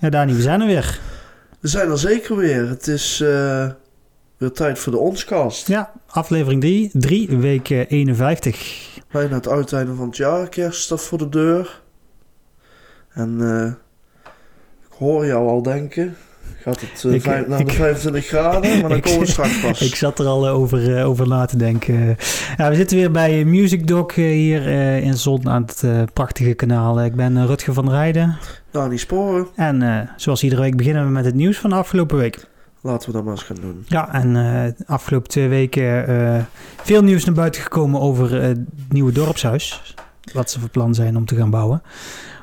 Ja, Dani, we zijn er weer. We zijn er zeker weer. Het is uh, weer tijd voor de Onskast. Ja, aflevering 3, 3 week 51. Bijna het uiteinde van het jaar. Kerst staat voor de deur. En uh, ik hoor jou al denken. Gaat het uh, ik, vijf, naar de 25 graden, maar dan komen we straks pas. Ik zat er al over, uh, over na te denken. Ja, we zitten weer bij Music Doc hier in Zon aan het prachtige kanaal. Ik ben Rutger van Rijden. Dani Sporen. En zoals iedere week beginnen we met het nieuws van de afgelopen week. Laten we dat maar eens gaan doen. Ja, en de afgelopen twee weken veel nieuws naar buiten gekomen over het nieuwe dorpshuis. Wat ze van plan zijn om te gaan bouwen.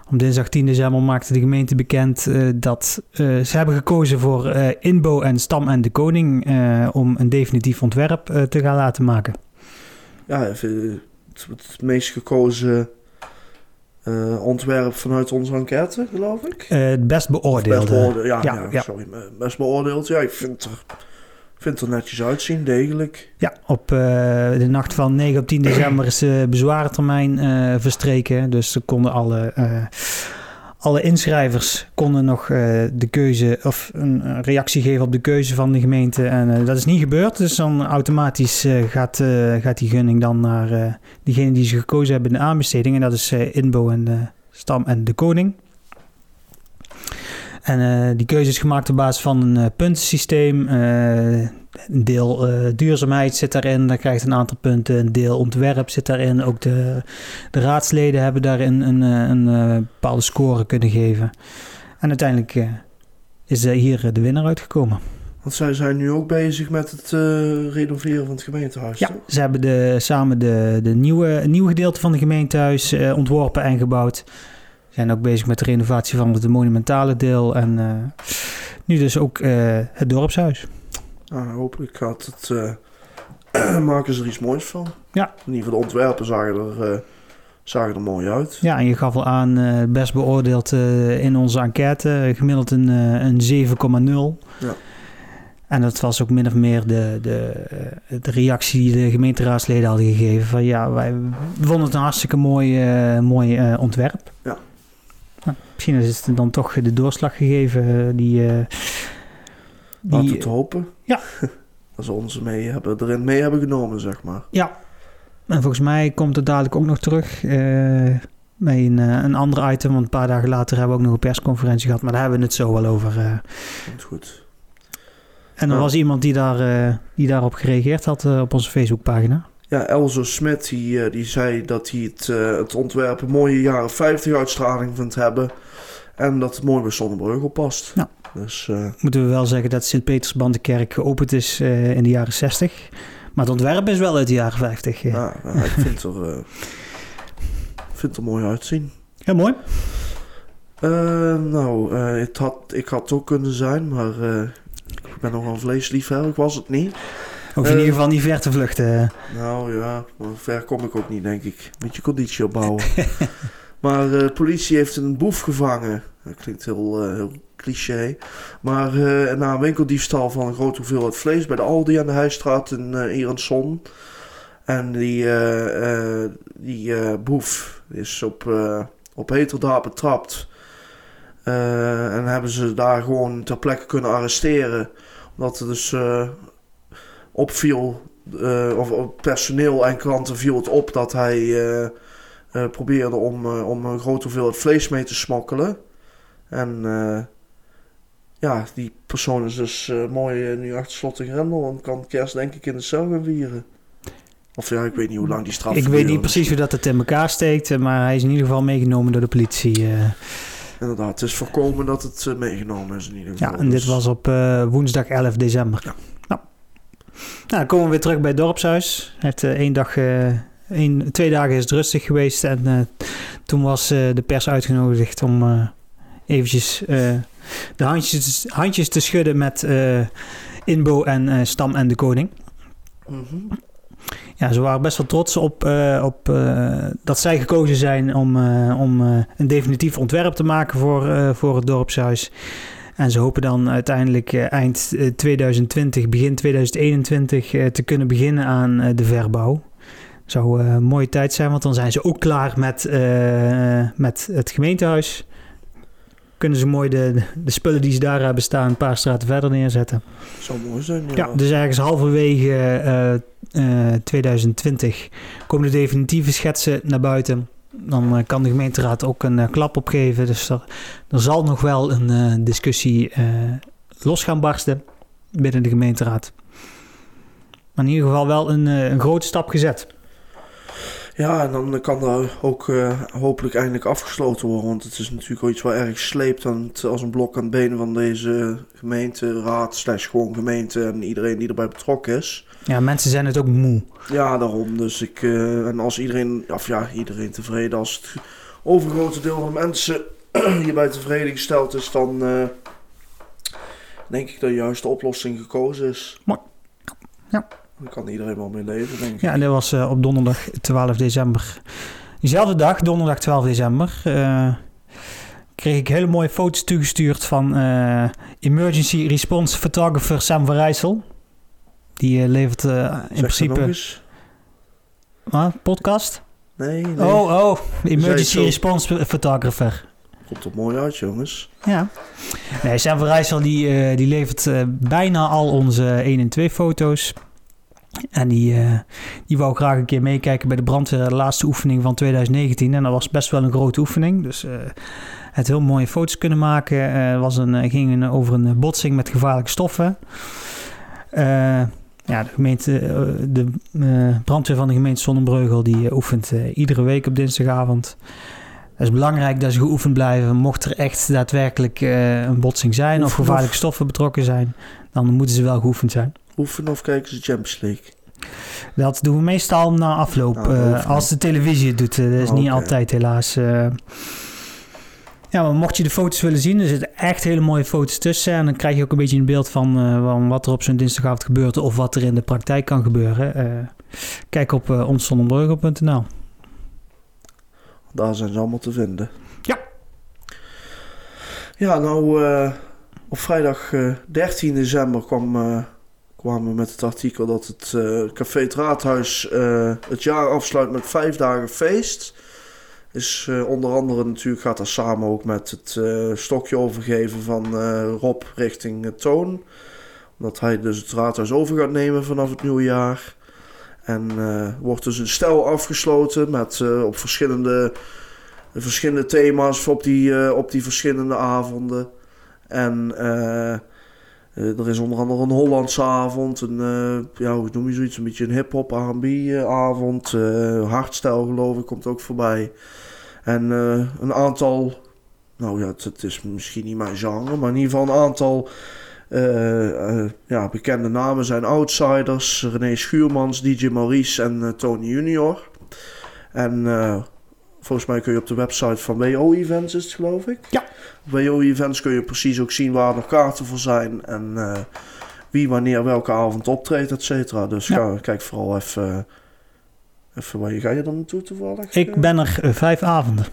Om dinsdag 10 december maakte de gemeente bekend dat ze hebben gekozen voor Inbo en Stam en de Koning om een definitief ontwerp te gaan laten maken. Ja, het, het meest gekozen ontwerp vanuit onze enquête, geloof ik. het best beoordeeld, ja, ja, ja, sorry, best beoordeeld. Ja, ik vind er vind er netjes uitzien, degelijk. Ja, op uh, de nacht van 9 op 10 december is de bezwarentermijn verstreken. Dus ze konden alle, alle inschrijvers konden nog de keuze of een reactie geven op de keuze van de gemeente. En dat is niet gebeurd. Dus dan automatisch gaat, gaat die gunning dan naar diegene die ze gekozen hebben in de aanbesteding. En dat is Inbo en Stam en de Koning. En uh, die keuze is gemaakt op basis van een uh, puntensysteem. Uh, een deel duurzaamheid zit daarin, daar krijgt een aantal punten. Een deel ontwerp zit daarin. Ook de, de raadsleden hebben daarin een, een, een bepaalde score kunnen geven. En uiteindelijk is hier de winnaar uitgekomen. Want zij zijn nu ook bezig met het renoveren van het gemeentehuis. Ja, ze hebben de, samen de, de nieuwe, nieuwe gedeelte van het gemeentehuis ontworpen en gebouwd zijn ook bezig met de renovatie van het monumentale deel. En uh, nu dus ook uh, het dorpshuis. Nou, hopelijk gaat het, uh, maken ze er iets moois van. Ja. In ieder geval de ontwerpen zagen er, zagen er mooi uit. Ja, en je gaf al aan, best beoordeeld in onze enquête, gemiddeld een, een 7,0. Ja. En dat was ook min of meer de, de, de reactie die de gemeenteraadsleden hadden gegeven. Van ja, wij vonden het een hartstikke mooi, mooi ontwerp. Ja. Misschien is het dan toch de doorslag gegeven eh, die... Uh, die Laten we het hopen. Ja. Dat ze ons mee hebben, erin mee hebben genomen, zeg maar. Ja. En volgens mij komt het dadelijk ook nog terug... Uh, met een, een ander item. Want een paar dagen later hebben we ook nog een persconferentie gehad. Maar daar hebben we het zo wel over. Uh. Goed. En er was iemand die, daar, die daarop gereageerd had op onze Facebookpagina. Ja, Elzo Smit die, eh, die zei dat hij het, uh, het ontwerp een mooie jaren 50 uitstraling vindt hebben. En dat het mooi bij Zonnebrugge past. Ja. Dus, uh, Moeten we wel zeggen dat Sint-Petersbandenkerk geopend is in de jaren 60. Maar het ontwerp is wel uit de jaren 50. Ja, ja ik vind het er, vind er mooi uitzien. Heel mooi. nou, het had, ik had het ook kunnen zijn, maar ik ben nog een vleesliefhebber. Ik was het niet. Of in ieder geval niet ver te vluchten. Nou ja, ver kom ik ook niet, denk ik. Met je conditie opbouwen. maar de uh, politie heeft een boef gevangen. Dat klinkt heel, heel cliché. Maar uh, na een winkeldiefstal van een grote hoeveelheid vlees bij de Aldi aan de Heijstraat in, uh. En die, die boef is op, op heterdaad betrapt. en hebben ze daar gewoon ter plekke kunnen arresteren. Omdat er dus opviel, uh, of personeel en klanten viel het op dat hij uh, uh, probeerde om, om een grote hoeveelheid vlees mee te smokkelen. En ja, die persoon is dus mooi nu achter slot en grendel en kan kerst denk ik in de cel gaan vieren. Of ja, ik weet niet hoe lang die straf Ik weet niet precies hoe dat het in elkaar steekt, maar hij is in ieder geval meegenomen door de politie. Inderdaad, het is voorkomen dat het meegenomen is in ieder geval. Ja, en dit dus- was op woensdag 11 december. Ja. Nou, dan komen we weer terug bij het dorpshuis. Het, uh, één dag, uh, één, twee dagen is het rustig geweest. En uh, toen was de pers uitgenodigd om eventjes de handjes, handjes te schudden met Inbo en Stam en de Koning. Mm -hmm. Ja, ze waren best wel trots op, op dat zij gekozen zijn om, om een definitief ontwerp te maken voor, voor het dorpshuis. En ze hopen dan uiteindelijk eh, eind 2020, eh, begin 2021 eh, te kunnen beginnen aan de verbouw. Zou een mooie tijd zijn, want dan zijn ze ook klaar met, met het gemeentehuis. kunnen ze mooi de, de spullen die ze daar hebben staan een paar straten verder neerzetten. Zou mooi zijn, ja. Ja, dus ergens halverwege eh, eh, 2020 komen de definitieve schetsen naar buiten. Dan eh, kan de gemeenteraad ook een eh, klap opgeven. Dus er, er zal nog wel een eh, discussie los gaan barsten binnen de gemeenteraad. Maar in ieder geval wel een, een grote stap gezet. Ja, en dan kan daar ook hopelijk eindelijk afgesloten worden. Want het is natuurlijk wel iets wat erg sleept aan als een blok aan het been van deze gemeente, raad, slash gewoon gemeente en iedereen die erbij betrokken is. Ja, mensen zijn het ook moe. Ja, daarom. Dus ik, eh, en als iedereen, of ja, iedereen tevreden, als het overgrote deel van de mensen hierbij tevreden gesteld is, dan eh, denk ik dat de juiste oplossing gekozen is. Mooi. Ja. Dan kan iedereen wel mee leven, denk ik. Ja, en dat was eh, op donderdag 12 december. Diezelfde dag, donderdag 12 december, kreeg ik hele mooie foto's toegestuurd van Emergency Response Photographer Sam van Rijssel. Die eh, levert eh, in principe... Wat? podcast? Nee, nee. Oh, oh, Emergency. Response Photographer. Komt er mooi uit, jongens. Ja. Nee, Sam van Rijssel die, eh, die levert bijna al onze 1 en 2 foto's. En die, die wou graag een keer meekijken bij de brandweer, de laatste oefening van 2019. En dat was best wel een grote oefening. Dus het heel mooie foto's kunnen maken. Was een, ging een, over een botsing met gevaarlijke stoffen. Ja, de, gemeente, eh, de eh, brandweer van de gemeente Zonnebreugel die eh, oefent iedere week op dinsdagavond. Het is belangrijk dat ze geoefend blijven. Mocht er echt daadwerkelijk een botsing zijn of gevaarlijke of- stoffen betrokken zijn, dan moeten ze wel geoefend zijn. Oefenen of kijken ze Champions League? Dat doen we meestal na afloop, Nou, als de televisie het doet. Dat is Oh, niet altijd helaas. Ja, maar mocht je de foto's willen zien, er zitten echt hele mooie foto's tussen. En dan krijg je ook een beetje een beeld van, eh, van wat er op zo'n dinsdagavond gebeurt of wat er in de praktijk kan gebeuren. Eh, kijk op uh. Daar zijn ze allemaal te vinden. Ja. Ja, nou, op vrijdag eh, 13 december kwam, kwamen we met het artikel dat het Café het Raadhuis het jaar afsluit met vijf dagen feest. Is eh, onder andere natuurlijk gaat dat samen ook met het eh, stokje overgeven van eh, Rob richting Toon. Omdat hij dus het raadhuis over gaat nemen vanaf het nieuwe jaar. En wordt dus een stel afgesloten met op verschillende, verschillende thema's op die, op die verschillende avonden. En eh, er is onder andere een Hollandse avond, een, eh, ja, hoe noem je zoiets, een beetje een hip-hop R&B eh, avond. hardstyle geloof ik komt ook voorbij. En een aantal, nou ja, het, is misschien niet mijn genre, maar in ieder geval een aantal ja, bekende namen zijn Outsiders, René Schuurmans, DJ Maurice en Tony Junior. En volgens mij kun je op de website van WO Events, is het geloof ik? Ja. WO Events kun je precies ook zien waar nog kaarten voor zijn en eh, wie wanneer welke avond optreedt, et cetera. Dus Ja. ga, kijk vooral even, even waar je, ga je dan naartoe toevallig? Ik Eh, ben er eh, vijf avonden.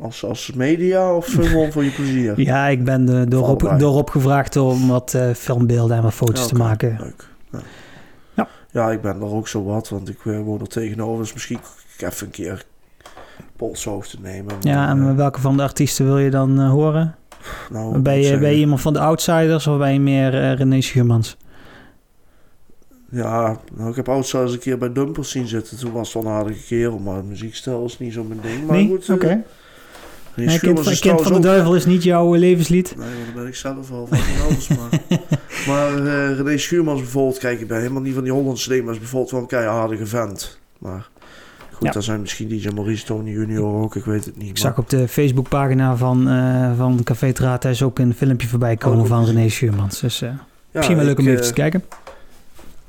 Als, als media of eh, gewoon voor je plezier? Ja, ik ben de, door, op, door opgevraagd om wat eh, filmbeelden en wat foto's Ja, te maken. Leuk. Ja. Ja. ja, ik ben er ook zo wat, want ik eh, woon er tegenover. Dus misschien even een keer polshoofd te nemen. Ja, en eh, welke van de artiesten wil je dan eh, horen? nou, Ben je, ben je iemand van de Outsiders of ben je meer eh, René Schuurmans? Ja, nou, ik heb Outsiders een keer bij Dumpers zien zitten. Toen was het wel een aardige kerel, maar muziekstijl is niet zo mijn ding. Maar nee? goed, Oké. René Nee, kind, van- is kind van de duivel is niet jouw levenslied? Nee, want daar ben ik zelf al van anders. Maar, maar eh, René Schuurmans bijvoorbeeld, kijk, ik ben helemaal niet van die Hollandse ding, maar is bijvoorbeeld wel een keihardige vent. Maar goed, Ja. daar zijn misschien DJ Maurice Tony Junior ook, ik weet het niet. Ik zag op de Facebookpagina van, eh van Café het Raadhuis ook een filmpje voorbij komen Oh, van goed. René Schuurmans. Dus eh, Ja, misschien wel leuk om even eh, te kijken.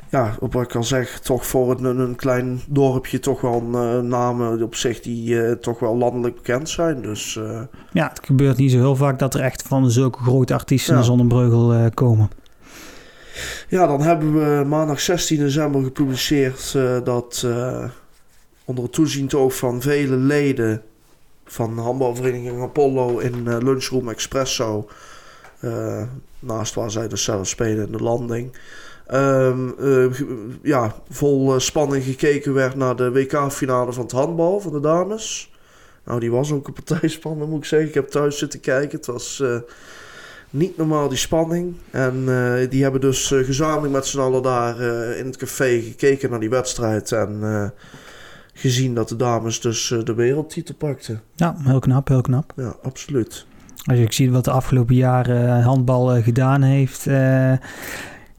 Ja, op wat ik al zeg, toch voor een, een klein dorpje toch wel eh, namen op zich die eh, toch wel landelijk bekend zijn. Dus eh, Ja, het gebeurt niet zo heel vaak dat er echt van zulke grote artiesten Ja. naar Zonnebreugel eh, komen. ja, dan hebben we maandag 16 december gepubliceerd eh, dat eh, onder het toeziend van vele leden van handbalvereniging Apollo in eh, lunchroom Expresso, eh, naast waar zij dus zelf spelen in de landing, ehm, eh, ja, vol spanning gekeken werd naar de WK-finale van het handbal van de dames. Nou, die was ook een partijspanning, moet ik zeggen. Ik heb thuis zitten kijken. Het was niet normaal, die spanning. En die hebben dus gezamenlijk met z'n allen daar in het café gekeken naar die wedstrijd. En gezien dat de dames dus eh, de wereldtitel pakten. Ja, heel knap, heel knap. Ja, absoluut. Als je ziet wat de afgelopen jaren handbal eh, gedaan heeft. eh,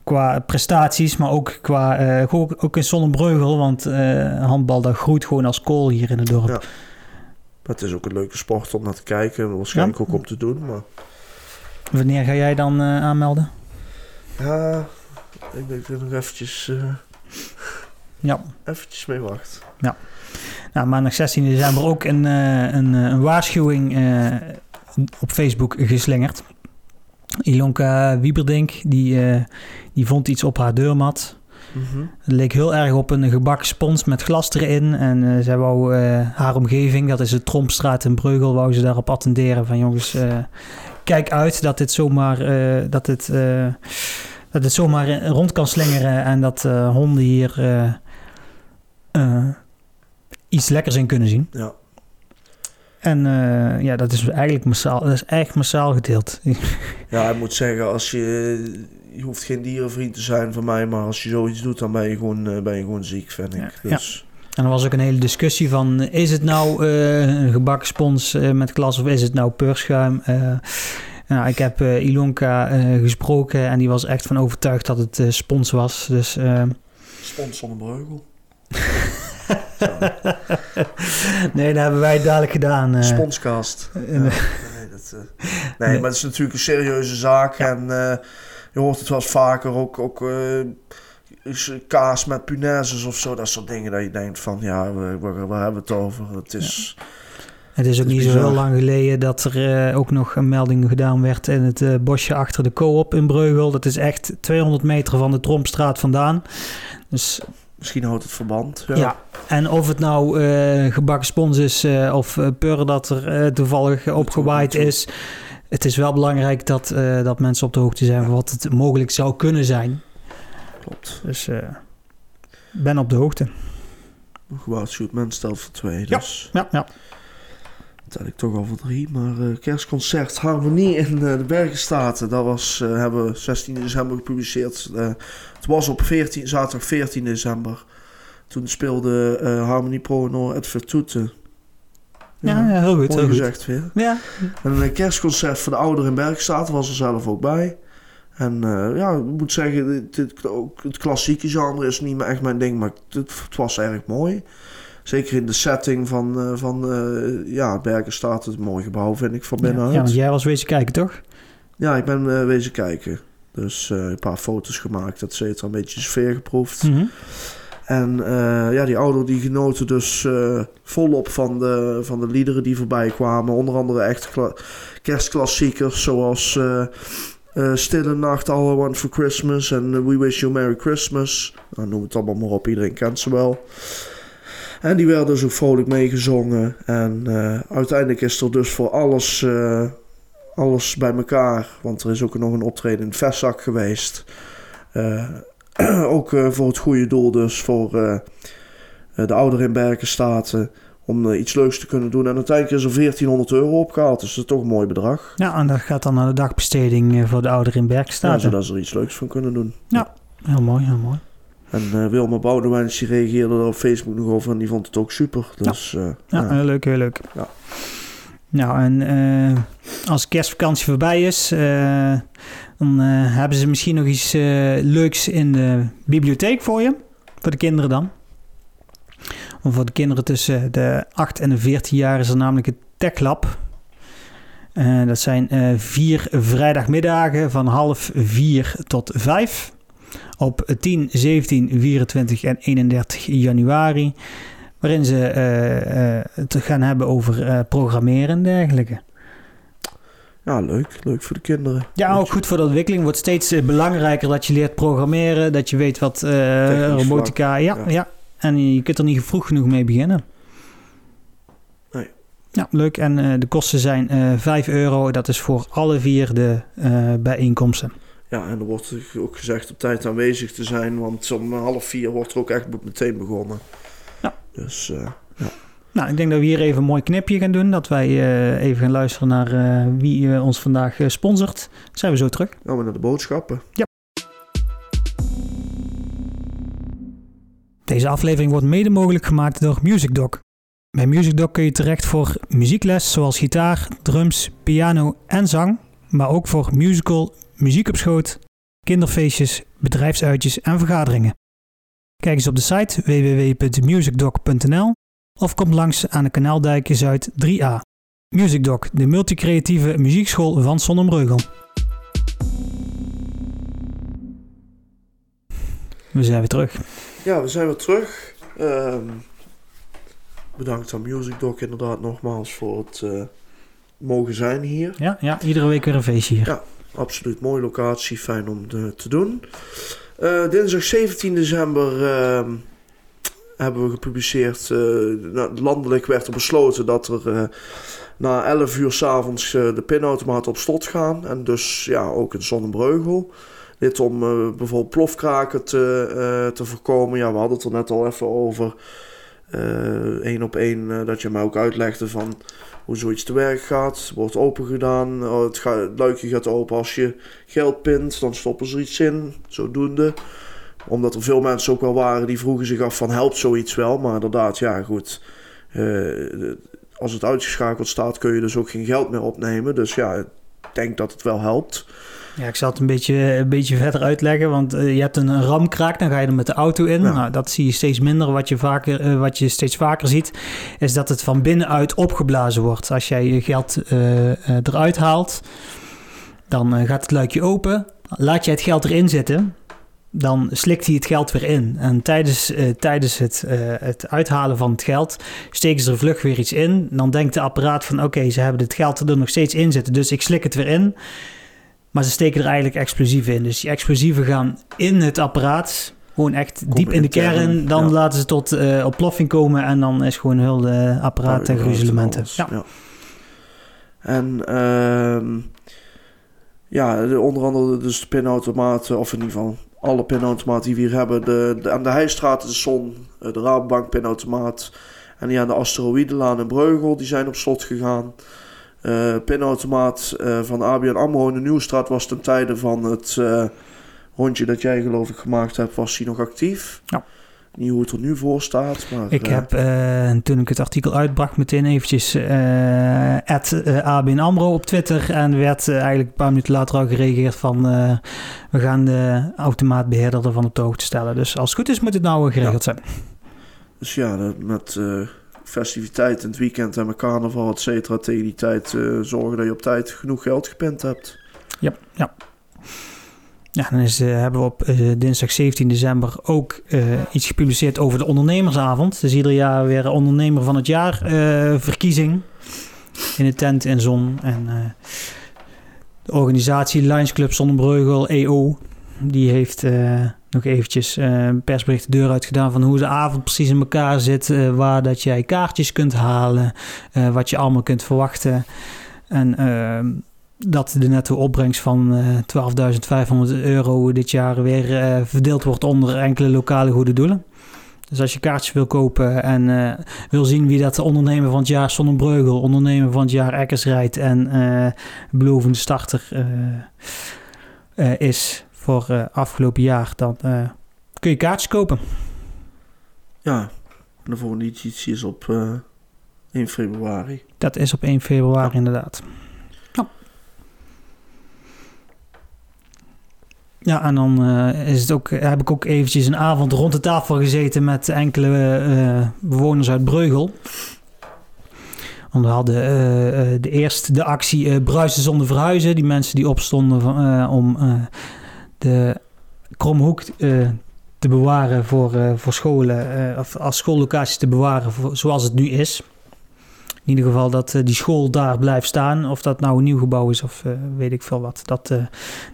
qua prestaties, maar ook qua. eh, ook, ook in Zonnebreugel. Want eh, handbal dat groeit gewoon als kool hier in het dorp. Ja. Maar het is ook een leuke sport om naar te kijken. En waarschijnlijk Ja. ook om te doen. Maar Wanneer ga jij dan eh, aanmelden? ja, ik denk dat ik nog eventjes, eh, Ja. eventjes mee wacht. Nou, maandag 16 december ook een, eh, een, eh, een waarschuwing eh, op Facebook geslingerd. Ilonka Wieberdink, die, die vond iets op haar deurmat. Mhm. Het leek heel erg op een gebakken spons met glas erin. En zij wou haar omgeving, dat is de Trompstraat in Breugel, wou ze daarop attenderen van jongens, kijk uit dat dit zomaar, dat dit, dat dit zomaar rond kan slingeren en dat honden hier eh, iets lekkers in kunnen zien. Ja. En eh, ja, dat is eigenlijk massaal, dat is echt massaal gedeeld. ja, ik moet zeggen, als je, je hoeft geen dierenvriend te zijn van mij, maar als je zoiets doet, dan ben je gewoon, eh, ben je gewoon ziek, vind ik. Ja, Dus, En er was ook een hele discussie van... is het nou een gebakken spons met glas of is het nou peurschuim? Nou, ik heb eh, Ilonka gesproken en die was echt van overtuigd dat het spons was. Dus Spons van de Breugel. nee, dat hebben wij dadelijk gedaan. eh. Sponskast. Eh, nee, dat, eh, nee, Nee. maar het is natuurlijk een serieuze zaak. En je hoort het wel eens vaker ook, ook kaas met punaises of zo. Dat soort dingen dat je denkt van, ja, waar, waar, waar hebben we het over? Het is... Het is ook Het is niet zo heel lang geleden dat er ook nog een melding gedaan werd in het bosje achter de co-op in Breugel. Dat is echt 200 meter van de Trompstraat vandaan. Dus Misschien houdt het verband. Ja. Ja. en of het nou eh, gebakken spons is eh, of uh, pur dat er eh, toevallig opgewaaid is. Het is wel belangrijk dat, eh, dat mensen op de hoogte zijn van wat het mogelijk zou kunnen zijn. klopt. Dus eh, ben op de hoogte. Gewaarschuwd mens stelt voor twee. Ja. Dus Ja, ja. tel ik toch al voor drie. Maar eh, kerstconcert Harmonie in eh, de Bergenstaten. Dat was, eh, hebben we 16 december gepubliceerd. Was op 14, zaterdag 14 december. Toen speelde eh, Harmonie Pro het Vertoeten. Ja, ja, heel goed. Heel goed. gezegd weer. Ja. En een kerstconcert voor de ouderen in Bergstaat was er zelf ook bij. En eh, ja, ik moet zeggen, het, het, ook het klassieke genre is niet meer echt mijn ding, maar het, het was erg mooi. Zeker in de setting van, eh, van ja, Bergenstaat, het mooi gebouw vind ik van Ja, binnenuit. ja, Ja, want jij was wezen kijken, toch? ik ben wezen kijken. Dus eh, een paar foto's gemaakt, et cetera, een beetje sfeer geproefd. Mhm. En eh, ja, die ouderen die genoten dus eh, volop van de, van de liederen die voorbij kwamen. Onder andere echt kla- kerstklassiekers zoals Stille Nacht, All I Want For Christmas en We Wish You a Merry Christmas. Nou, noem het allemaal maar op, iedereen kent ze wel. En die werden dus ook vrolijk meegezongen. En uiteindelijk is er dus voor alles, alles bij elkaar. Want er is ook nog een optreden in het Vestzak geweest. Eh, ook eh, voor het goede doel, dus voor eh, de ouderen in Berkenstaten. Om iets leuks te kunnen doen. En uiteindelijk is er 1400 euro opgehaald. Dus dat is toch een mooi bedrag. Ja, en dat gaat dan naar de dagbesteding voor de ouderen in Ja, Bergstaten. zodat ze er iets leuks van kunnen doen. Heel mooi, heel mooi. En Wilma Boudewijns die reageerde er op Facebook nog over. En die vond het ook super. Dus Ja, ja. heel leuk, heel leuk. Ja. Nou, en eh, als kerstvakantie voorbij is, eh, dan eh, hebben ze misschien nog iets leuks in de bibliotheek voor je. Voor de kinderen dan. Voor de kinderen tussen de 8 en de 14 jaar is er namelijk het Tech Lab. Dat zijn vier vrijdagmiddagen van half vier tot vijf. Op 10, 17, 24 en 31 januari. Waarin ze eh, eh, het gaan hebben over eh, programmeren en dergelijke. ja, leuk. Leuk voor de kinderen. Ja, ook goed voor de ontwikkeling. Wordt steeds belangrijker dat je leert programmeren. Dat je weet wat robotica... Ja, ja. ja. En je kunt er niet vroeg genoeg mee beginnen. Ja, leuk. En de kosten zijn eh 5 euro. Dat is voor alle vier de bijeenkomsten. Ja, en er wordt ook gezegd op tijd aanwezig te zijn. Want om half vier wordt er ook echt meteen begonnen. Ja. Dus eh, ja. Nou, ik denk dat we hier even een mooi knipje gaan doen. Dat wij eh, even gaan luisteren naar eh, wie ons vandaag sponsort. Dan zijn we zo terug. Gaan we naar de boodschappen. Deze aflevering wordt mede mogelijk gemaakt door MusicDoc. Bij MusicDoc kun je terecht voor muziekles zoals gitaar, drums, piano en zang. Maar ook voor musical, muziek op schoot, kinderfeestjes, bedrijfsuitjes en vergaderingen. Kijk eens op de site www.musicdoc.nl of kom langs aan de Kanaaldijkje Zuid 3A. MusicDoc, de multicreatieve muziekschool van Sonnenbreugel. We zijn weer terug. Ja, we zijn weer terug. Ehm, bedankt aan Music Doc inderdaad nogmaals voor het eh, mogen zijn hier. Ja, ja, iedere week weer een feestje hier. Ja. Absoluut mooie locatie, fijn om de- te doen. Eh, dinsdag 17 december ehm, hebben we gepubliceerd. eh, landelijk werd er besloten dat er eh, na 11 uur s'avonds avonds de pinautomaten op slot gaan. En dus ja, ook in Zonnebreugel. Dit om bijvoorbeeld plofkraken te, te voorkomen. Ja, we hadden het er net al even over. Eén op één eh, dat je mij ook uitlegde van hoe zoiets te werk gaat. Wordt open gedaan. Oh, het, luikje gaat open als je geld pint. Dan stoppen ze iets in. Zodoende. Omdat er veel mensen ook wel waren die vroegen zich af van helpt zoiets wel. Maar inderdaad, ja goed. Eh, als het uitgeschakeld staat kun je dus ook geen geld meer opnemen. Dus ja, ik denk dat het wel helpt. Ja, ik zal het een beetje, een beetje verder uitleggen, want eh, je hebt een, ramkraak, dan ga je er met de auto in. Ja. Nou, dat zie je steeds minder. Wat je, vaker, eh, wat je steeds vaker ziet, is dat het van binnenuit opgeblazen wordt. Als jij je geld eh, eruit haalt, dan gaat het luikje open. Laat je het geld erin zitten, dan slikt hij het geld weer in. En tijdens, tijdens het, het uithalen van het geld steken ze er vlug weer iets in. Dan denkt de apparaat van oké, ze hebben het geld er nog steeds in zitten, dus ik slik het weer in. Maar ze steken er eigenlijk explosieven in. Dus die explosieven gaan in het apparaat. Gewoon echt diep in de kern. Dan ja. laten ze tot eh ontploffing komen. En dan is gewoon heel de apparaat ten en gruzelementen. Ja. ja. En ehm, ja, de- onder andere dus de pinautomaten, of in ieder geval alle pinautomaten die we hier hebben. De, de, aan de Heijstraat, de Son, eh, de Rabobank pinautomaat. En die aan de Asteroïdenlaan in Breugel, die zijn op slot gegaan. Eh pinautomaat eh, van ABN AMRO in de Nieuwstraat was ten tijde van het eh, rondje dat jij geloof ik gemaakt hebt, was die nog actief. Ja. Niet hoe het er nu voor staat, maar... Ik heb toen ik het artikel uitbracht meteen eventjes at, ABN AMRO op Twitter. En werd eigenlijk een paar minuten later al gereageerd van... we gaan de automaatbeheerder ervan op de hoogte stellen. Dus als het goed is moet het nou geregeld zijn. Dus ja, dat- met festiviteiten in het weekend en met carnaval, et cetera, tegen die tijd eh, zorgen dat je op tijd genoeg geld gepint hebt. Ja, ja. Ja, dan is, eh, hebben we op eh, dinsdag 17 december ook iets gepubliceerd over de ondernemersavond. Dus ieder jaar weer ondernemer van het jaar verkiezing in de tent in Zon. En de organisatie Lions Club Zonnebreugel EO, die heeft eh, nog eventjes eh, een persbericht de deur uit gedaan van hoe de avond precies in elkaar zit. eh, waar dat jij kaartjes kunt halen, wat je allemaal kunt verwachten. En ehm, dat de netto opbrengst van eh 12.500 euro dit jaar weer verdeeld wordt onder enkele lokale goede doelen. Dus als je kaartjes wil kopen en wil zien wie dat de ondernemer van het jaar Sonnenbreugel, ondernemer van het jaar Eckersrijd en eh belovende starter is voor eh, afgelopen jaar, dan eh, kun je kaartjes kopen. Ja, en de volgende editie is op eh 1 februari. Dat is op 1 februari Ja. inderdaad. Ja. Ja, en dan eh, is het ook, heb ik ook eventjes een avond rond de tafel gezeten met enkele eh, bewoners uit Breugel. Want we hadden eh, eh, de eerste de actie eh, Bruisen zonder verhuizen. Die mensen die opstonden van, eh, om eh, de Kromhoek eh, te bewaren voor, eh, voor scholen. eh, of als schoollocaties te bewaren zoals het nu is. In ieder geval dat die school daar blijft staan. Of dat nou een nieuw gebouw is of weet ik veel wat. Dat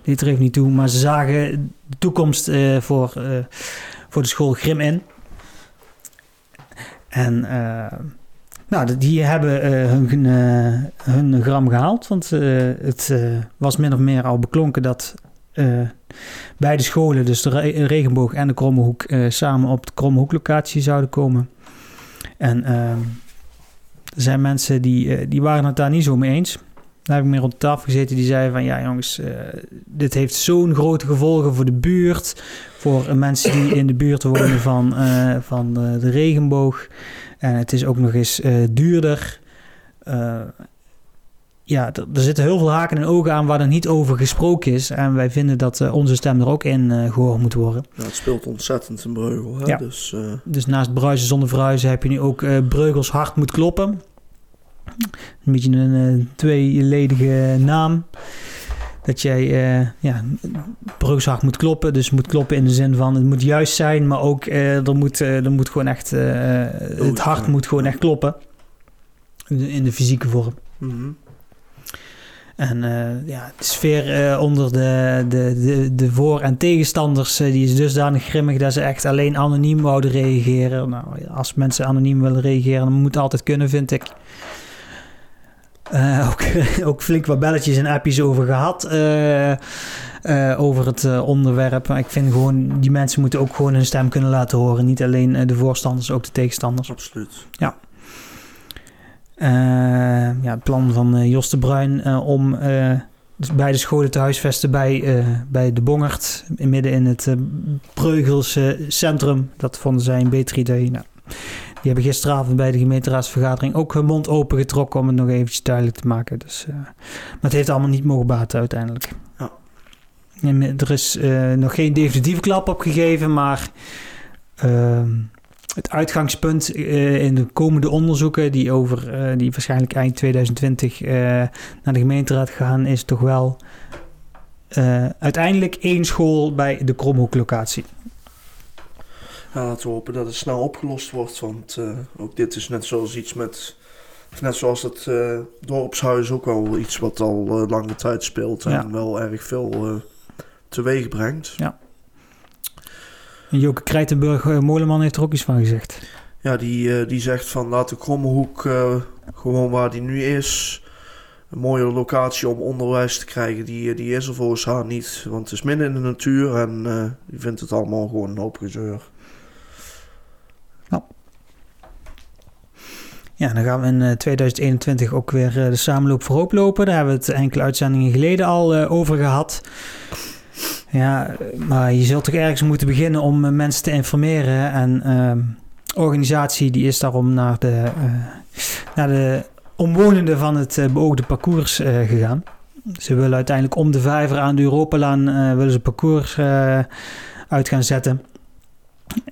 deed er even niet toe. Maar ze zagen de toekomst voor, voor de school Grim in. En nou, die hebben hun, hun gram gehaald. Want het was min of meer al beklonken dat beide scholen, dus de Re Regenboog en de Krommehoek, samen op de Krommehoek locatie zouden komen. En Er zijn mensen die, eh, die waren het daar niet zo mee eens. Daar heb ik meer op de tafel gezeten die zeiden van... ja jongens, eh, dit heeft zo'n grote gevolgen voor de buurt... voor eh, mensen die in de buurt wonen van, eh, van de, regenboog. En het is ook nog eens eh, duurder. Ja, er zitten heel veel haken en ogen aan waar er niet over gesproken is. En wij vinden dat eh, onze stem er ook in eh, gehoord moet worden. Ja, het speelt ontzettend in Breugel. Hè? Ja. Dus eh, Dus naast bruisen zonder verhuizen heb je nu ook Breugels hart moet kloppen. Een beetje een tweeledige naam. Dat jij, ja, Breugels hart moet kloppen. Dus moet kloppen in de zin van het moet juist zijn. Maar ook er, moet, er moet gewoon echt, het hart moet gewoon echt kloppen. In de, in de fysieke vorm. mhm. En eh, ja, de sfeer eh, onder de, de, de, de voor- en tegenstanders eh, die is dusdanig grimmig dat ze echt alleen anoniem wouden reageren. Nou, als mensen anoniem willen reageren, dan moet het altijd kunnen, vind ik. Ook, ook flink wat belletjes en appjes over gehad. eh, eh, over het onderwerp. Maar ik vind gewoon, die mensen moeten ook gewoon hun stem kunnen laten horen. Niet alleen de voorstanders, ook de tegenstanders. absoluut. Eh, ja, het plan van eh, Jos de Bruin eh, om eh, dus beide scholen te huisvesten bij, eh, bij de Bongert, midden in het eh, Breugelse centrum. Dat vonden zij een beter idee. Nou, die hebben gisteravond bij de gemeenteraadsvergadering ook hun mond open getrokken om het nog eventjes duidelijk te maken. Dus, eh, maar het heeft allemaal niet mogen baten uiteindelijk. En, eh, er is eh, nog geen definitieve klap op gegeven, maar ehm, het uitgangspunt eh, in de komende onderzoeken, die, over, eh, die waarschijnlijk eind 2020 eh, naar de gemeenteraad gaan, is toch wel uiteindelijk één school bij de Kromhoek-locatie. Ja, laten we hopen dat het snel opgelost wordt. Want ook dit is net zoals iets met. Net zoals het dorpshuis ook wel iets wat al lange tijd speelt. En Ja. wel erg veel teweeg brengt. En Joke Krijtenburg eh, Moleman heeft er ook iets van gezegd. Ja, die, eh, die zegt van laat de Krommehoek eh, gewoon waar die nu is. Een mooie locatie om onderwijs te krijgen. Die, die is er volgens haar niet. Want het is midden in de natuur en die vindt het allemaal gewoon een hoop gezeur. Ja, dan gaan we in eh, 2021 ook weer de samenloop voor hoop lopen. Daar hebben we het enkele uitzendingen geleden al over gehad. Ja, maar je zult toch ergens moeten beginnen om eh, mensen te informeren. En ehm organisatie die is daarom naar de, eh, naar de omwonenden van het eh, beoogde parcours gegaan. Ze willen uiteindelijk om de vijver aan de Europalaan willen ze parcours uit gaan zetten.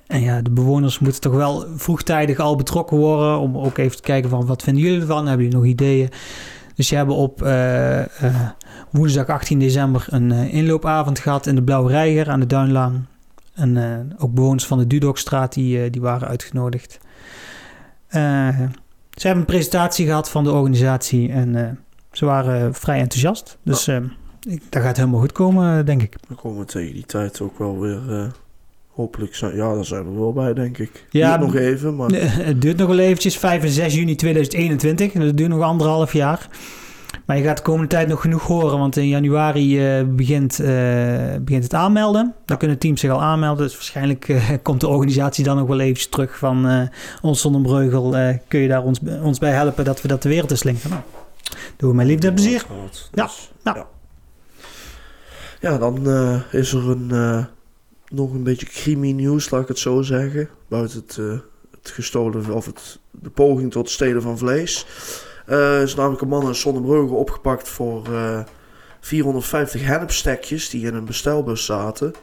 En ja, de bewoners moeten toch wel vroegtijdig al betrokken worden. Om ook even te kijken van wat vinden jullie ervan? Hebben jullie nog ideeën? Dus je hebben op eh, eh, woensdag 18 december een eh, inloopavond gehad in de Blauwe Reiger aan de Duinlaan. En ook bewoners van de Dudokstraat die, die waren uitgenodigd. Ze hebben een presentatie gehad van de organisatie en ze waren vrij enthousiast. Dus ik, dat gaat helemaal goed komen, denk ik. Dan komen we tegen die tijd ook wel weer. Hopelijk zijn. Ja, daar zijn we wel bij, denk ik. Ja, nog even, maar. Het duurt nog wel eventjes, 5 en 6 juni 2021. Dus het duurt nog anderhalf jaar. Maar je gaat de komende tijd nog genoeg horen, want in januari eh, begint, eh, begint het aanmelden. Dan kunnen teams zich al aanmelden. Dus waarschijnlijk eh, komt de organisatie dan nog wel eventjes terug van ons zonder breugel. kun je daar ons, ons bij helpen dat we dat de wereld in slinken? Nou, doen we met liefde en plezier. Ja, ja. ja. Ja, dan is er een, nog een beetje crimi-nieuws, laat ik het zo zeggen. Buiten het, eh, het gestolen of het, de poging tot stelen van vlees. Eh is namelijk een man in Sonnenbrugge opgepakt voor eh 450 hennepstekjes die in een bestelbus zaten.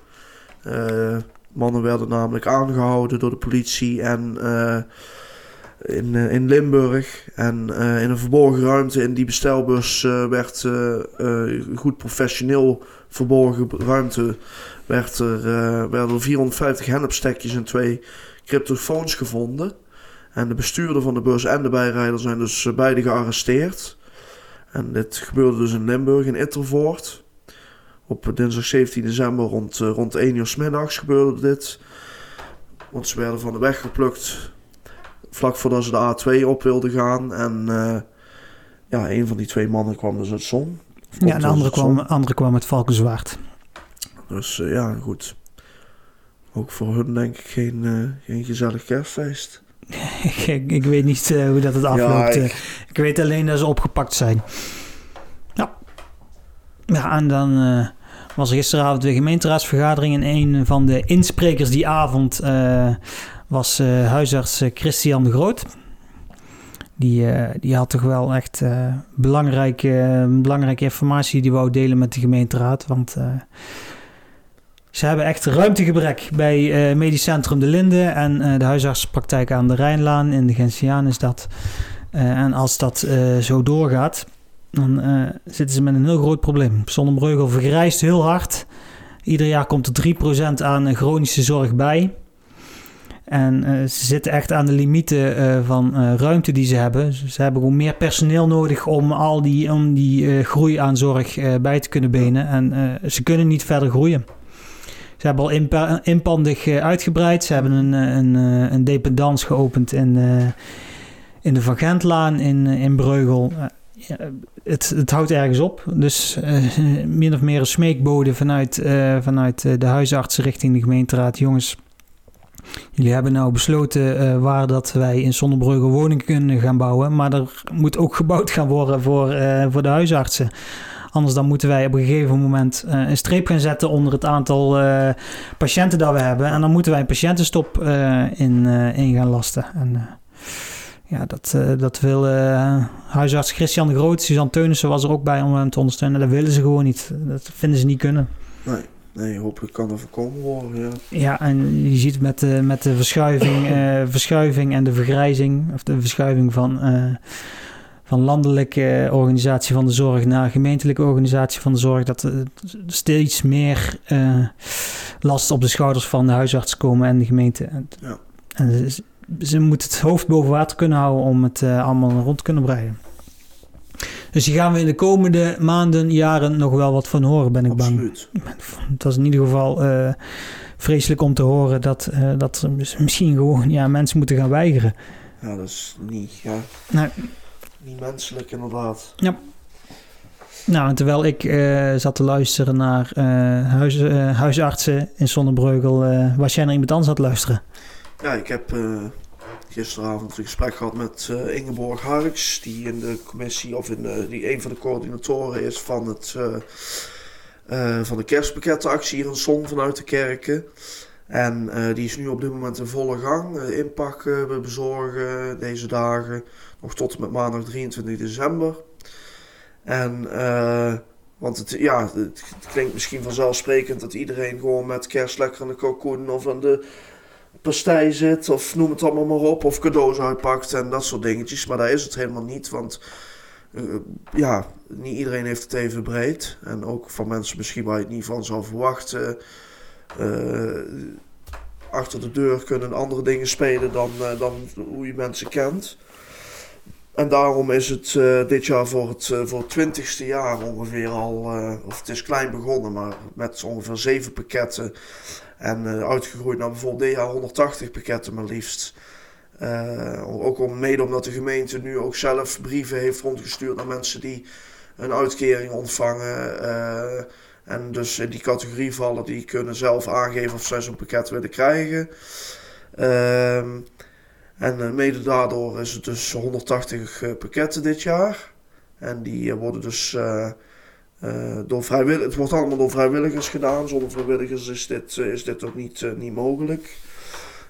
Eh, mannen werden namelijk aangehouden door de politie en eh, in, eh, in Limburg. En eh, in een verborgen ruimte in die bestelbus eh, werd eh, goed professioneel verborgen ruimte werd er, werden er 450 hennepstekjes en twee cryptofoons gevonden. En de bestuurder van de bus en de bijrijder zijn dus beide gearresteerd. En dit gebeurde dus in Limburg, in Ittervoort. Op dinsdag 17 december rond, rond 1 uur 's middags gebeurde dit. Want ze werden van de weg geplukt vlak voordat ze de A2 op wilden gaan. En eh, ja, een van die twee mannen kwam dus uit zon. Ja, en de andere kwam, andere kwam met Valkenzwaard. Dus eh, ja, goed. Ook voor hun denk ik geen, eh, geen gezellig kerstfeest. ik, ik, weet niet hoe dat het afloopt. Ja, ik... ik... weet alleen dat ze opgepakt zijn. Ja, ja en dan was er gisteravond de gemeenteraadsvergadering. En een van de insprekers die avond was huisarts Christian de Groot. Die, die had toch wel echt belangrijke, belangrijke informatie die wou delen met de gemeenteraad. Want ze hebben echt ruimtegebrek bij Medisch Centrum De Linde en de huisartsenpraktijk aan de Rijnlaan in de Gentiaan is dat. En als dat zo doorgaat, dan zitten ze met een heel groot probleem. Zonnebreugel vergrijst heel hard. Ieder jaar komt er 3% aan chronische zorg bij. En ze zitten echt aan de limieten van ruimte die ze hebben. Ze hebben gewoon meer personeel nodig om al die, om die groei aan zorg bij te kunnen benen. En ze kunnen niet verder groeien. Ze hebben al inpandig eh, uitgebreid. Ze hebben een, eh, een, eh, een dependance geopend in, in de Van Gentlaan in, in Breugel. Het, het houdt ergens op. Dus min of meer een smeekbode vanuit, vanuit de huisartsen richting de gemeenteraad. Jongens, jullie hebben nou besloten waar dat wij in Zonnebreugel woningen kunnen gaan bouwen. Maar er moet ook gebouwd gaan worden voor, voor de huisartsen. Anders dan moeten wij op een gegeven moment uh, een streep gaan zetten onder het aantal patiënten dat we hebben. En dan moeten wij een patiëntenstop in, in gaan lasten. En ja, dat, dat wil huisarts Christian de Groot, Suzanne Teunissen was er ook bij om hem te ondersteunen. Dat willen ze gewoon niet. Dat vinden ze niet kunnen. Nee. Nee, hopelijk kan dat voorkomen worden. Ja, ja en je ziet met de, met de verschuiving, verschuiving en de vergrijzing, of de verschuiving van van landelijke organisatie van de zorg naar gemeentelijke organisatie van de zorg, dat er steeds meer uh, last op de schouders van de huisarts komen en de gemeente. Ja. En ze, ze moeten het hoofd boven water kunnen houden om het uh, allemaal rond te kunnen breien. Dus hier gaan we in de komende maanden, jaren nog wel wat van horen, ben ik Absoluut. bang. Het was in ieder geval uh, vreselijk om te horen dat, uh, dat misschien gewoon ja, mensen moeten gaan weigeren. Ja, dat is niet. Ja. Niet menselijk, inderdaad. Ja. Nou, en terwijl ik uh, zat te luisteren naar huis, huisartsen in Zonnebreugel, was jij naar iemand anders aan het luisteren? Ja, ik heb gisteravond een gesprek gehad met Ingeborg Harks, die in de commissie, of in die een van de coördinatoren is van, het, van de kerstpakkettenactie hier in Zon vanuit de kerken. En die is nu op dit moment in volle gang. inpakken, bezorgen deze dagen nog tot en met maandag 23 december. En, want het, ja, het, klinkt misschien vanzelfsprekend dat iedereen gewoon met kerst lekker aan de cocoon of aan de pastei zit, of noem het allemaal maar op, of cadeaus uitpakt en dat soort dingetjes. Maar daar is het helemaal niet, want uh, ja, niet iedereen heeft het even breed. En ook van mensen misschien waar je het niet van zou verwachten. Uh, achter de deur kunnen andere dingen spelen dan, dan hoe je mensen kent. En daarom is het dit jaar voor het, voor het twintigste jaar ongeveer al, of het is klein begonnen, maar met ongeveer zeven pakketten. En uitgegroeid naar bijvoorbeeld dit jaar 180 pakketten maar liefst. ook om, mede omdat de gemeente nu ook zelf brieven heeft rondgestuurd naar mensen die een uitkering ontvangen. en dus in die categorie vallen, die kunnen zelf aangeven of zij zo'n pakket willen krijgen. Ehm en eh, mede daardoor is het dus 180 eh, pakketten dit jaar. En die eh, worden dus door vrijwilligers. Het wordt allemaal door vrijwilligers gedaan. Zonder vrijwilligers is dit, is dit ook niet, niet mogelijk.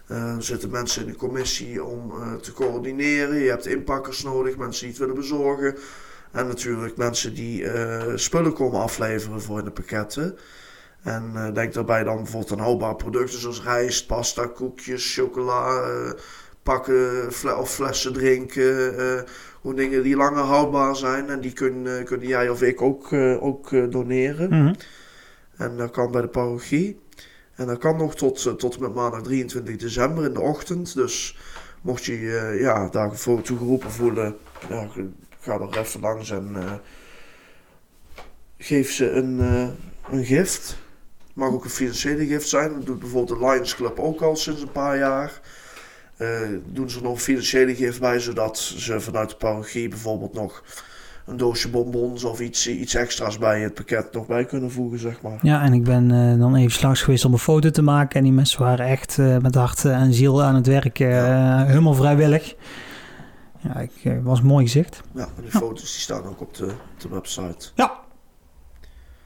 er zitten mensen in de commissie om te coördineren. Je hebt inpakkers nodig, mensen die het willen bezorgen. En natuurlijk mensen die spullen komen afleveren voor in de pakketten. En denk daarbij dan bijvoorbeeld aan houdbare producten zoals rijst, pasta, koekjes, chocola, pakken of flessen drinken. Gewoon dingen die langer houdbaar zijn. En die kun, kunnen jij of ik ook, uh, ook doneren. Mm -hmm. En dat kan bij de parochie. En dat kan nog tot, tot met maandag 23 december in de ochtend. Dus mocht je je ja, daarvoor toegeroepen voelen, ja, ga er even langs en geef ze een, een gift. Mag ook een financiële gift zijn. Dat doet bijvoorbeeld de Lions Club ook al sinds een paar jaar. Uh, doen ze nog financiële gift bij, zodat ze vanuit de parochie bijvoorbeeld nog een doosje bonbons of iets, iets extra's bij het pakket nog bij kunnen voegen, zeg maar. Ja, en ik ben eh, dan even langs geweest om een foto te maken. En die mensen waren echt eh, met hart en ziel aan het werk. eh, Helemaal vrijwillig. Ja, ik eh, was een mooi gezicht. Ja, en die foto's die staan ook op de, op de website. Ja.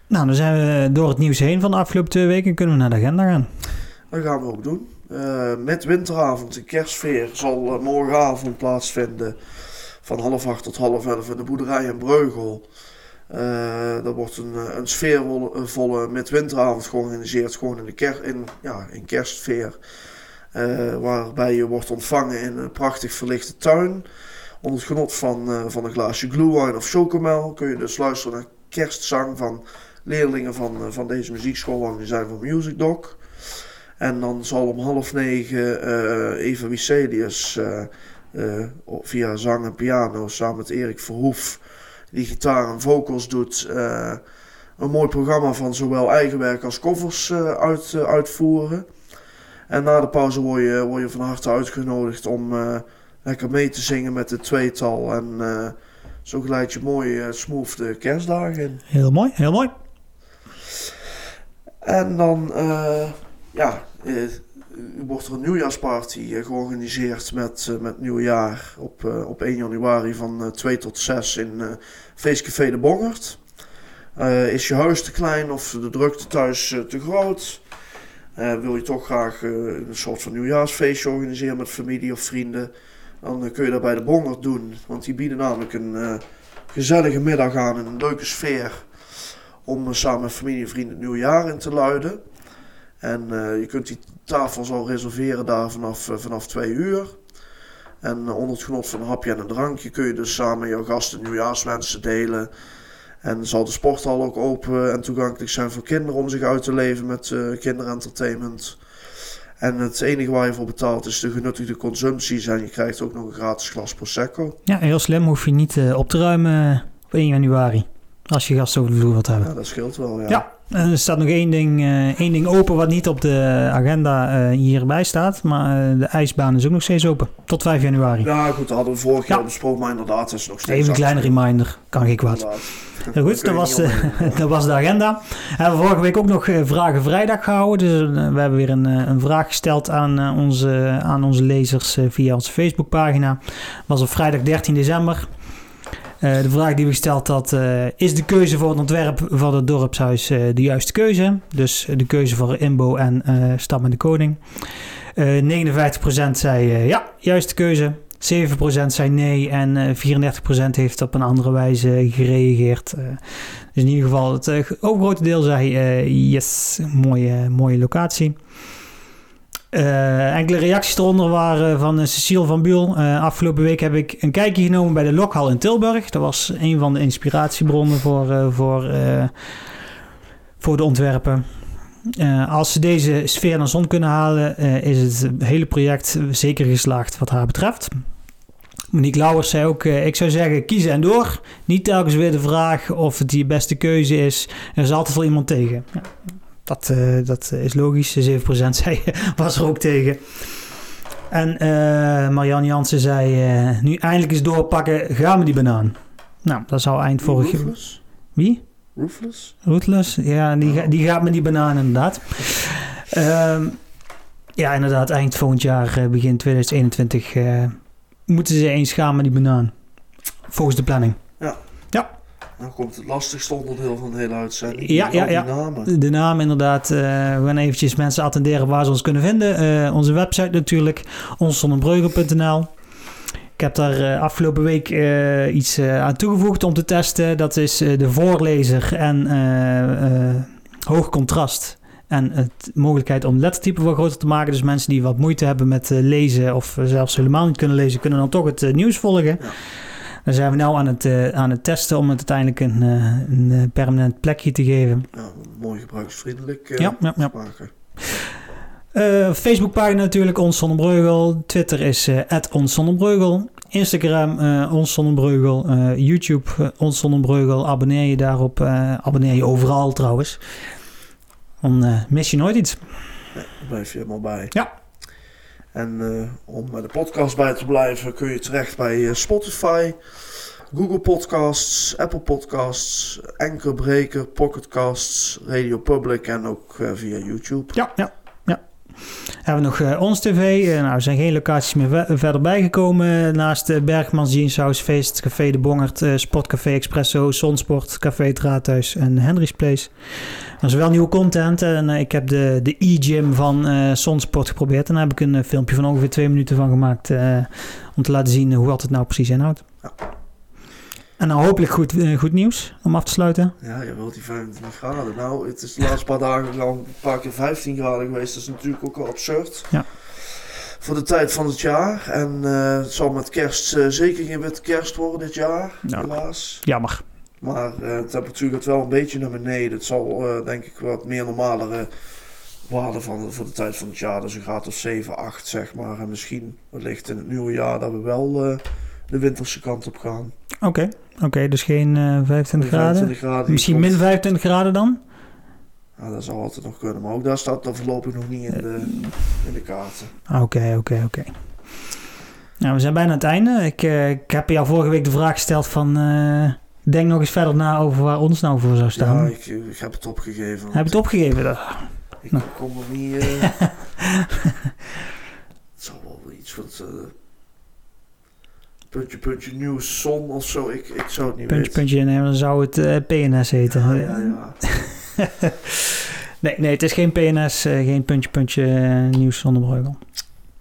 Nou, dan zijn we door het nieuws heen van de afgelopen twee weken. Kunnen we naar de agenda gaan. Dat gaan we ook doen. Eh, met winteravond, de kerstfeer, zal eh, morgenavond plaatsvinden. Van half acht tot half elf in de boerderij in Breugel. Er wordt een, een sfeervolle met winteravond georganiseerd. Gewoon in, de ker in, ja, in kerstfeer. Waarbij je wordt ontvangen in een prachtig verlichte tuin. Onder het genot van, van een glaasje glühwein of chocomel kun je dus luisteren naar kerstzang van leerlingen van, van deze muziekschool. Want die zijn van Music Doc. En dan zal om half negen eh Eva Wicelius eh, eh, via zang en piano samen met Erik Verhoef, die gitaar en vocals doet, een mooi programma van zowel eigen werk als covers uit, uitvoeren. En na de pauze word je, word je van harte uitgenodigd om lekker mee te zingen met het tweetal. En zo geleid je mooi smooth de kerstdagen in. Heel mooi, heel mooi. En dan, ja, eh, wordt er een nieuwjaarsparty eh, georganiseerd met, eh, met nieuwjaar op, op 1 januari van eh, 2 tot 6 in Feestcafé de Bongert. Is je huis te klein of de drukte thuis te groot? Wil je toch graag een soort van nieuwjaarsfeestje organiseren met familie of vrienden? Dan kun je dat bij de Bongert doen, want die bieden namelijk een gezellige middag aan, een leuke sfeer om samen met familie en vrienden het nieuwe jaar in te luiden. En eh, je kunt die tafel zo reserveren daar vanaf, eh, vanaf twee uur. En eh, onder het genot van een hapje en een drankje kun je dus samen jouw gasten nieuwjaarswensen delen. En zal de sporthal ook open en toegankelijk zijn voor kinderen om zich uit te leven met kinderentertainment. En het enige waar je voor betaalt is de genuttigde consumpties. En je krijgt ook nog een gratis glas Prosecco. Ja, heel slim. Hoef je niet op te ruimen op 1 januari. Als je gasten over de vloer wilt hebben. Ja, dat scheelt wel, ja. Ja, en er staat nog één ding, eh, één ding open wat niet op de agenda eh, hierbij staat. Maar eh, de ijsbaan is ook nog steeds open. Tot 5 januari. Ja, goed, dat hadden we vorig Ja. jaar besproken, maar inderdaad, is nog steeds... Even een kleine reminder. Kan geen kwaad. Heel goed, dat was, de, dat was de agenda. We hebben vorige week ook nog Vragen Vrijdag gehouden. Dus we hebben weer een, een vraag gesteld aan, onze, aan onze lezers via onze Facebookpagina. was op vrijdag 13 december. Eh, de vraag die we gesteld had, eh, is de keuze voor het ontwerp van het dorpshuis eh, de juiste keuze? Dus de keuze voor Imbo en Stam en de Koning. Eh 59% zei ja, juiste keuze. 7% zei nee en eh 34% heeft op een andere wijze gereageerd. Dus in ieder geval, het overgrote deel zei yes, mooie, mooie locatie. Eh, enkele reacties eronder waren van eh, Cecile van Buul. Eh, afgelopen week heb ik een kijkje genomen bij de Lokhal in Tilburg. Dat was een van de inspiratiebronnen voor, voor, voor de ontwerpen. Als ze deze sfeer naar zon kunnen halen, is het hele project zeker geslaagd wat haar betreft. Monique Lauwers zei ook, ik zou zeggen kiezen en door. Niet telkens weer de vraag of het je beste keuze is. Er is altijd wel iemand tegen. Ja, dat, eh, dat is logisch. 7% zei, was er ook tegen. En eh Marianne Jansen zei, eh, nu eindelijk eens doorpakken, gaan we die banaan. Nou, dat zou eind vorige... Roofless? Wie? Roofless? Rootless? Ja, die, ga- die gaat met die banaan inderdaad. Ehm, ja, inderdaad, eind volgend jaar, begin 2021, eh, moeten ze eens gaan met die banaan. Volgens de planning. Dan komt het lastigste onderdeel van de hele uitzending. Ja, ja, ja. namen. De naam inderdaad. eh, we gaan eventjes mensen attenderen waar ze ons kunnen vinden. Eh, onze website natuurlijk, onszonnebreugel.nl. Ik heb daar eh, afgelopen week iets aan toegevoegd om te testen. Dat is de voorlezer en hoog contrast. En het mogelijkheid om lettertype wat groter te maken. Dus mensen die wat moeite hebben met lezen of zelfs helemaal niet kunnen lezen, kunnen dan toch het nieuws volgen. Ja. Daar zijn we nu aan het, eh, aan het testen om het uiteindelijk een, eh, een eh, permanent plekje te geven. Ja, mooi gebruiksvriendelijk eh, Ja, ja, ja. Eh, Facebookpagina natuurlijk, Ons Zonnebreugel. Twitter is eh Ons. Instagram, eh Ons Zonnebreugel. Eh, YouTube, Ons Zonnebreugel. Abonneer je daarop. abonneer je overal trouwens. Dan mis je nooit iets. Daar blijf je helemaal bij. Ja. En eh, om de podcast bij te blijven kun je terecht bij eh, Spotify. Google Podcasts, Apple Podcasts, Anchor Breaker, Pocketcasts, Radio Public en ook eh, via YouTube. Ja, ja. Hebben we nog eh, Ons TV. Eh, nou, er zijn geen locaties meer ve- verder bijgekomen. Naast uh, Bergmans Jeans House, Feest, Café De Bongert, eh, Sportcafé Expresso, Zonsport, Café Het Raadhuis en Henry's Place. Er is wel nieuwe content en eh, ik heb de, de e-gym van eh Zonsport geprobeerd. En daar heb ik een eh, filmpje van ongeveer twee minuten van gemaakt eh, om te laten zien hoe wat het nou precies inhoudt. En dan hopelijk goed, eh, goed nieuws om af te sluiten. Ja, je wilt die 25 graden. Nou, het is de laatste paar dagen al een paar keer 15 graden geweest. Dat is natuurlijk ook wel absurd. Ja. Voor de tijd van het jaar. En eh, het zal met kerst eh, zeker geen witte kerst worden dit jaar, Ja. helaas. Jammer. Maar eh, de temperatuur gaat wel een beetje naar beneden. Het zal denk ik wat meer normalere waarde van voor de tijd van het jaar. Dus een graad of 7, 8 zeg maar. En misschien wellicht in het nieuwe jaar dat we wel de winterse kant op gaan. Oké, oké, dus geen eh 25 graden. 25 graden. Misschien min 25 graden dan? Ja, dat zou altijd nog kunnen. Maar ook daar staat dan voorlopig nog niet in de, in de kaarten. Ah, Oké, oké, oké. Nou, we zijn bijna aan het einde. Ik, eh, ik heb jou vorige week de vraag gesteld van... eh, denk nog eens verder na over waar ons nou voor zou staan. Ja, ik, ik heb het opgegeven. Heb je het opgegeven? Ik Nou. kom er niet... het zal wel iets wat... puntje, puntje, nieuws, zon of zo. Ik, ik zou het niet Puntje, weten. puntje innemen, dan zou het eh, PNS heten. Ja, ja, ja. nee, nee, het is geen PNS, eh, geen puntje, puntje eh, nieuws zonder breugel.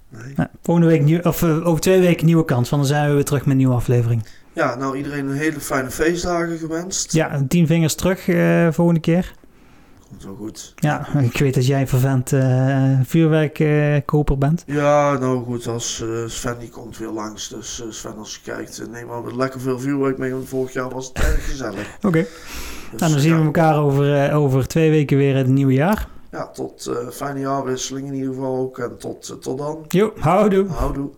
Nee. Nou, volgende week, nieuw, of over twee weken nieuwe kans, want dan zijn we weer terug met een nieuwe aflevering. ja, nou iedereen een hele fijne feestdagen gewenst. Ja, tien vingers terug volgende keer. Goed. Ja, ik weet dat jij vervent eh vuurwerkkoper bent. Ja, nou goed, als eh, Sven die komt weer langs. Dus eh, Sven, als je kijkt, eh, neem maar lekker veel vuurwerk mee. Want vorig jaar was het erg gezellig. Oké. Dus, Nou, dan zien we elkaar over, eh, over twee weken weer in het nieuwe jaar. Ja, tot eh, fijne jaarwisseling in ieder geval ook. En tot, eh, tot dan. Jo, houdoe. Houdoe.